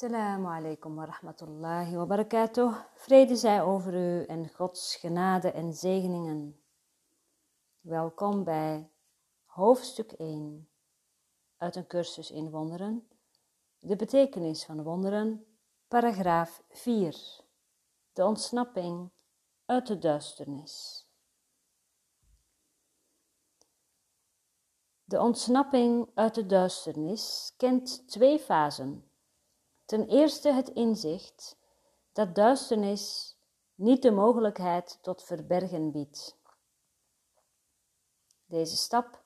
Assalamu alaikum wa rahmatullahi wa barakatuh. Vrede zij over u en Gods genade en zegeningen. Welkom bij hoofdstuk 1 uit een cursus in wonderen. De betekenis van wonderen, paragraaf 4. De ontsnapping uit de duisternis. De ontsnapping uit de duisternis kent twee fasen. Ten eerste het inzicht dat duisternis niet de mogelijkheid tot verbergen biedt. Deze stap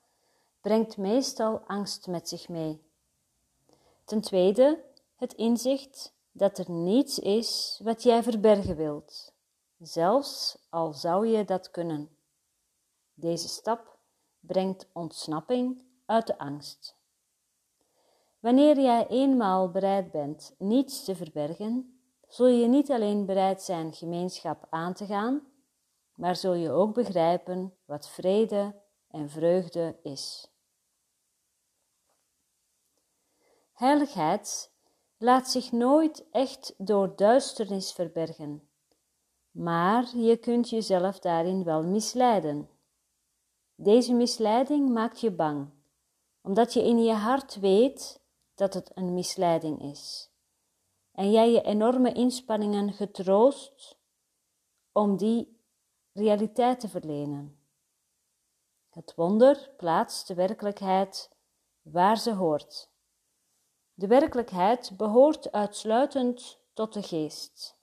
brengt meestal angst met zich mee. Ten tweede het inzicht dat er niets is wat jij verbergen wilt, zelfs al zou je dat kunnen. Deze stap brengt ontsnapping uit de angst. Wanneer jij eenmaal bereid bent niets te verbergen, zul je niet alleen bereid zijn gemeenschap aan te gaan, maar zul je ook begrijpen wat vrede en vreugde is. Heiligheid laat zich nooit echt door duisternis verbergen, maar je kunt jezelf daarin wel misleiden. Deze misleiding maakt je bang, omdat je in je hart weet dat het een misleiding is. En jij je enorme inspanningen getroost om die realiteit te verlenen. Het wonder plaatst de werkelijkheid waar ze hoort. De werkelijkheid behoort uitsluitend tot de geest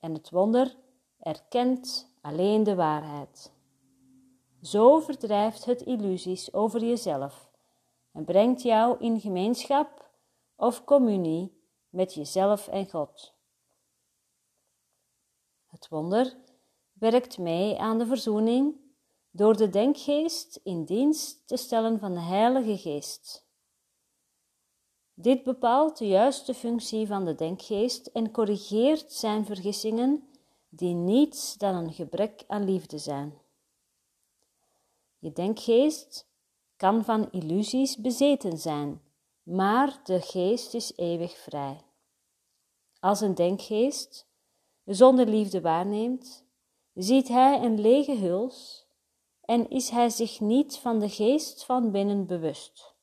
en het wonder erkent alleen de waarheid. Zo verdrijft het illusies over jezelf en brengt jou in gemeenschap of communie met jezelf en God. Het wonder werkt mee aan de verzoening door de denkgeest in dienst te stellen van de Heilige Geest. Dit bepaalt de juiste functie van de denkgeest en corrigeert zijn vergissingen die niets dan een gebrek aan liefde zijn. Je denkgeest kan van illusies bezeten zijn maar de geest is eeuwig vrij. Als een denkgeest zonder liefde waarneemt, ziet hij een lege huls en is hij zich niet van de geest van binnen bewust.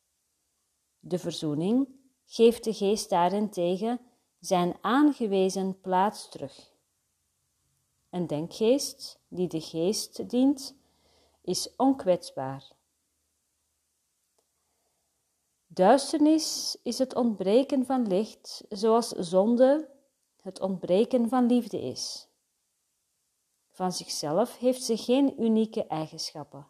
De verzoening geeft de geest daarentegen zijn aangewezen plaats terug. Een denkgeest die de geest dient, is onkwetsbaar. Duisternis is het ontbreken van licht, zoals zonde het ontbreken van liefde is. Van zichzelf heeft ze geen unieke eigenschappen.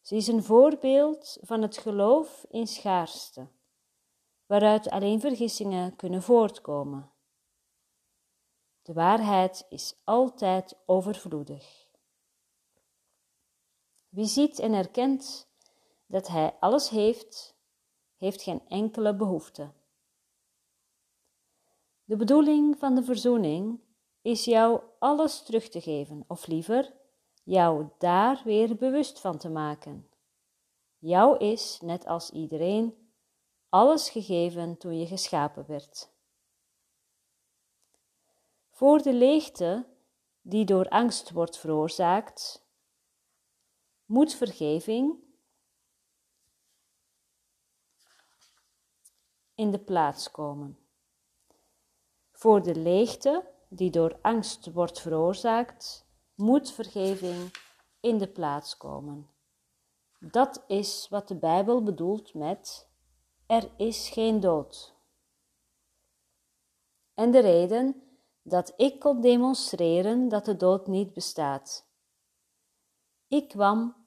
Ze is een voorbeeld van het geloof in schaarste, waaruit alleen vergissingen kunnen voortkomen. De waarheid is altijd overvloedig. Wie ziet en erkent dat hij alles heeft heeft geen enkele behoefte. De bedoeling van de verzoening is jou alles terug te geven, of liever, jou daar weer bewust van te maken. Jou is, net als iedereen, alles gegeven toen je geschapen werd. Voor de leegte die door angst wordt veroorzaakt, moet vergeving in de plaats komen. Voor de leegte die door angst wordt veroorzaakt, moet vergeving in de plaats komen. Dat is wat de Bijbel bedoelt met er is geen dood. En de reden dat ik kon demonstreren dat de dood niet bestaat. Ik kwam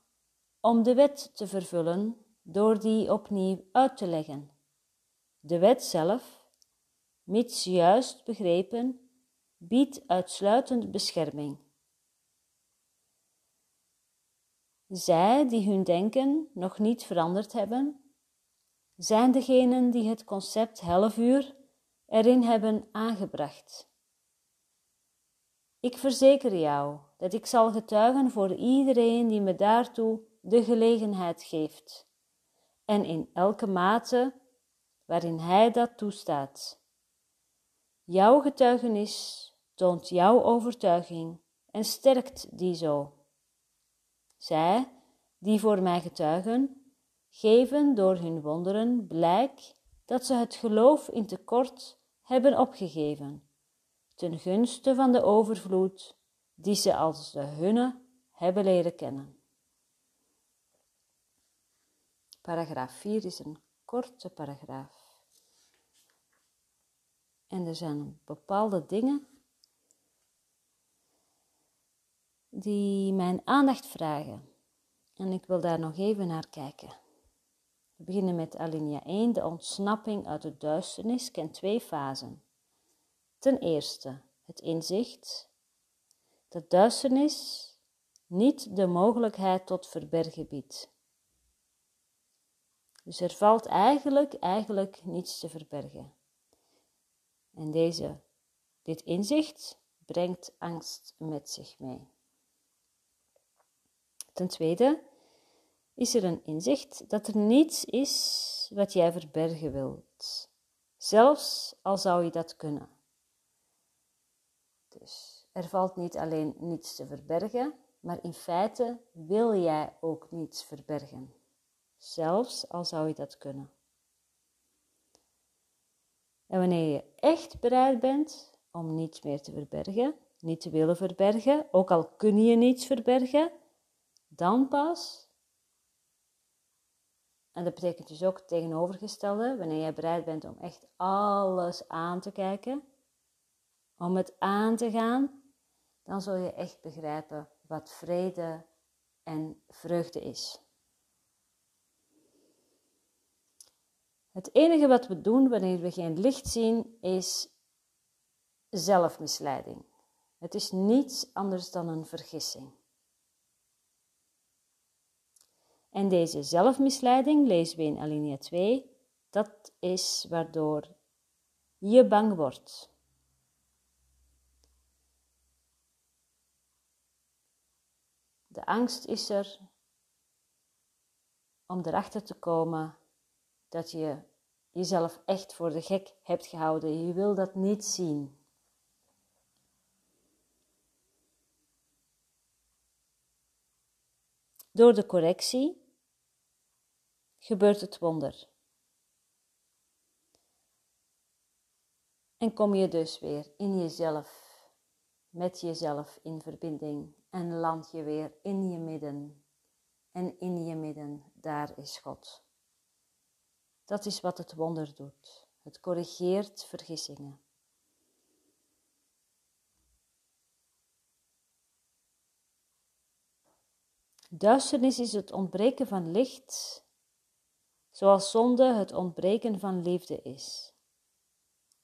om de wet te vervullen door die opnieuw uit te leggen. De wet zelf, mits juist begrepen, biedt uitsluitend bescherming. Zij die hun denken nog niet veranderd hebben, zijn degenen die het concept helfuur erin hebben aangebracht. Ik verzeker jou dat ik zal getuigen voor iedereen die me daartoe de gelegenheid geeft, en in elke mate waarin Hij dat toestaat. Jouw getuigenis toont jouw overtuiging en sterkt die zo. Zij, die voor mij getuigen, geven door hun wonderen blijk dat ze het geloof in tekort hebben opgegeven, ten gunste van de overvloed die ze als de hunne hebben leren kennen. Paragraaf 4 is een korte paragraaf. En er zijn bepaalde dingen die mijn aandacht vragen. En ik wil daar nog even naar kijken. We beginnen met alinea 1. De ontsnapping uit de duisternis kent twee fasen. Ten eerste het inzicht dat duisternis niet de mogelijkheid tot verbergen biedt. Dus er valt eigenlijk, eigenlijk niets te verbergen. En deze, dit inzicht brengt angst met zich mee. Ten tweede is er een inzicht dat er niets is wat jij verbergen wilt, zelfs al zou je dat kunnen. Dus er valt niet alleen niets te verbergen, maar in feite wil jij ook niets verbergen, zelfs al zou je dat kunnen. En wanneer je echt bereid bent om niets meer te verbergen, niet te willen verbergen, ook al kun je niets verbergen, dan pas, en dat betekent dus ook het tegenovergestelde, wanneer jij bereid bent om echt alles aan te kijken, om het aan te gaan, dan zul je echt begrijpen wat vrede en vreugde is. Het enige wat we doen wanneer we geen licht zien is zelfmisleiding. Het is niets anders dan een vergissing. En deze zelfmisleiding lezen we in alinea 2. Dat is waardoor je bang wordt. De angst is er om erachter te komen dat je jezelf echt voor de gek hebt gehouden. Je wil dat niet zien. Door de correctie gebeurt het wonder. En kom je dus weer in jezelf, met jezelf in verbinding en land je weer in je midden. En in je midden, daar is God. Dat is wat het wonder doet. Het corrigeert vergissingen. Duisternis is het ontbreken van licht zoals zonde het ontbreken van liefde is.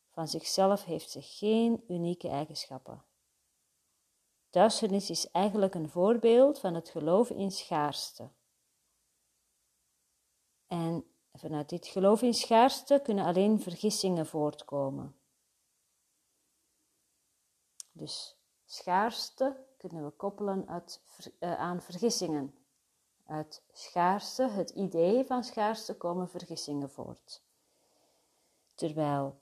Van zichzelf heeft ze geen unieke eigenschappen. Duisternis is eigenlijk een voorbeeld van het geloof in schaarste. Vanuit dit geloof in schaarste kunnen alleen vergissingen voortkomen. Dus schaarste kunnen we koppelen uit, uh, aan vergissingen. Uit schaarste, het idee van schaarste, komen vergissingen voort. Terwijl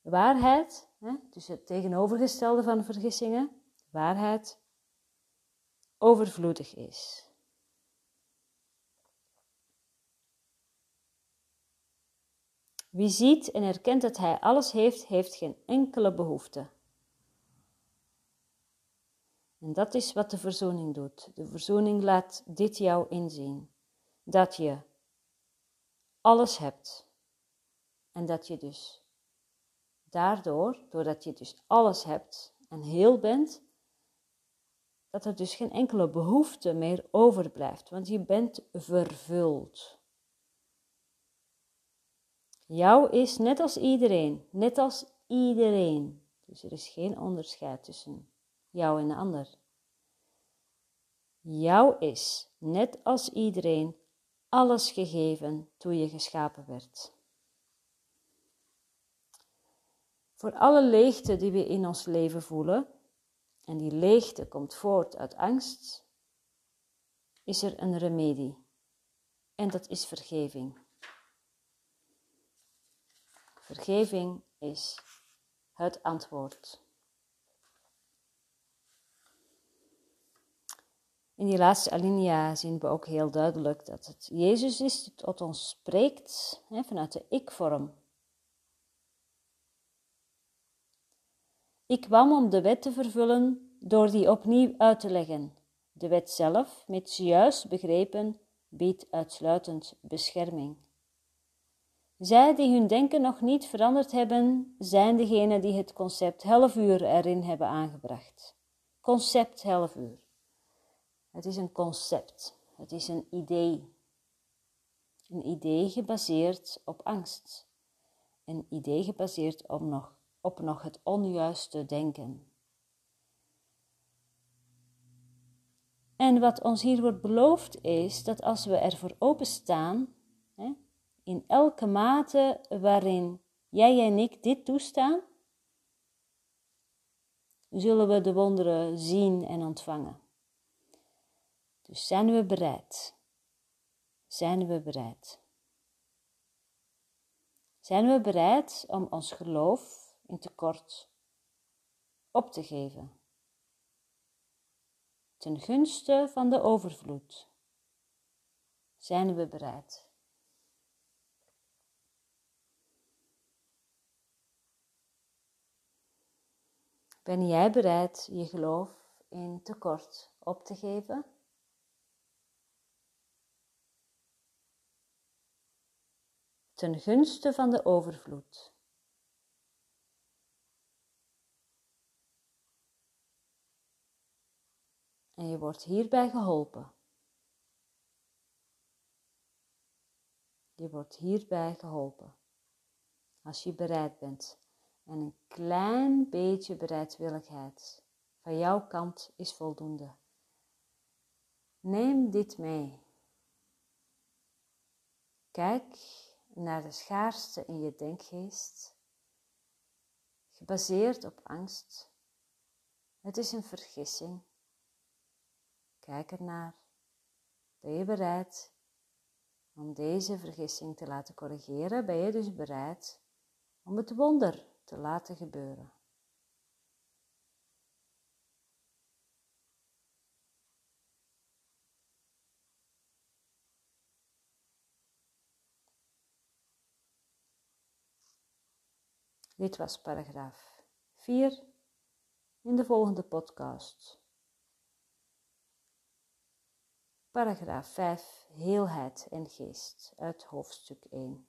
waarheid, hè, dus het tegenovergestelde van vergissingen, waarheid overvloedig is. Wie ziet en erkent dat hij alles heeft, heeft geen enkele behoefte. En dat is wat de verzoening doet. De verzoening laat dit jou inzien. Dat je alles hebt. En dat je dus daardoor, doordat je dus alles hebt en heel bent, dat er dus geen enkele behoefte meer overblijft, want je bent vervuld. Jou is net als iedereen, net als iedereen. Dus er is geen onderscheid tussen jou en de ander. Jou is, net als iedereen, alles gegeven toen je geschapen werd. Voor alle leegte die we in ons leven voelen, en die leegte komt voort uit angst, is er een remedie. En dat is vergeving. Vergeving is het antwoord. In die laatste alinea zien we ook heel duidelijk dat het Jezus is die tot ons spreekt hè, vanuit de ik-vorm. Ik kwam om de wet te vervullen door die opnieuw uit te leggen. De wet zelf, met juist begrepen, biedt uitsluitend bescherming. Zij die hun denken nog niet veranderd hebben, zijn degenen die het concept uur erin hebben aangebracht. Concept uur. Het is een concept, het is een idee. Een idee gebaseerd op angst. Een idee gebaseerd op nog, op nog het onjuiste denken. En wat ons hier wordt beloofd is dat als we ervoor openstaan, hè, in elke mate waarin jij en ik dit toestaan, zullen we de wonderen zien en ontvangen. Dus zijn we bereid? Zijn we bereid? Zijn we bereid om ons geloof in tekort op te geven? Ten gunste van de overvloed. Zijn we bereid? Ben jij bereid je geloof in tekort op te geven? ten gunste van de overvloed. En je wordt hierbij geholpen. Je wordt hierbij geholpen. Als je bereid bent en een klein beetje bereidwilligheid van jouw kant is voldoende. Neem dit mee. Kijk naar de schaarste in je denkgeest, gebaseerd op angst. Het is een vergissing. Kijk ernaar. Ben je bereid om deze vergissing te laten corrigeren? Ben je dus bereid om het wonder te laten gebeuren? Dit was paragraaf 4 in de volgende podcast. Paragraaf 5 Heelheid en geest uit hoofdstuk 1.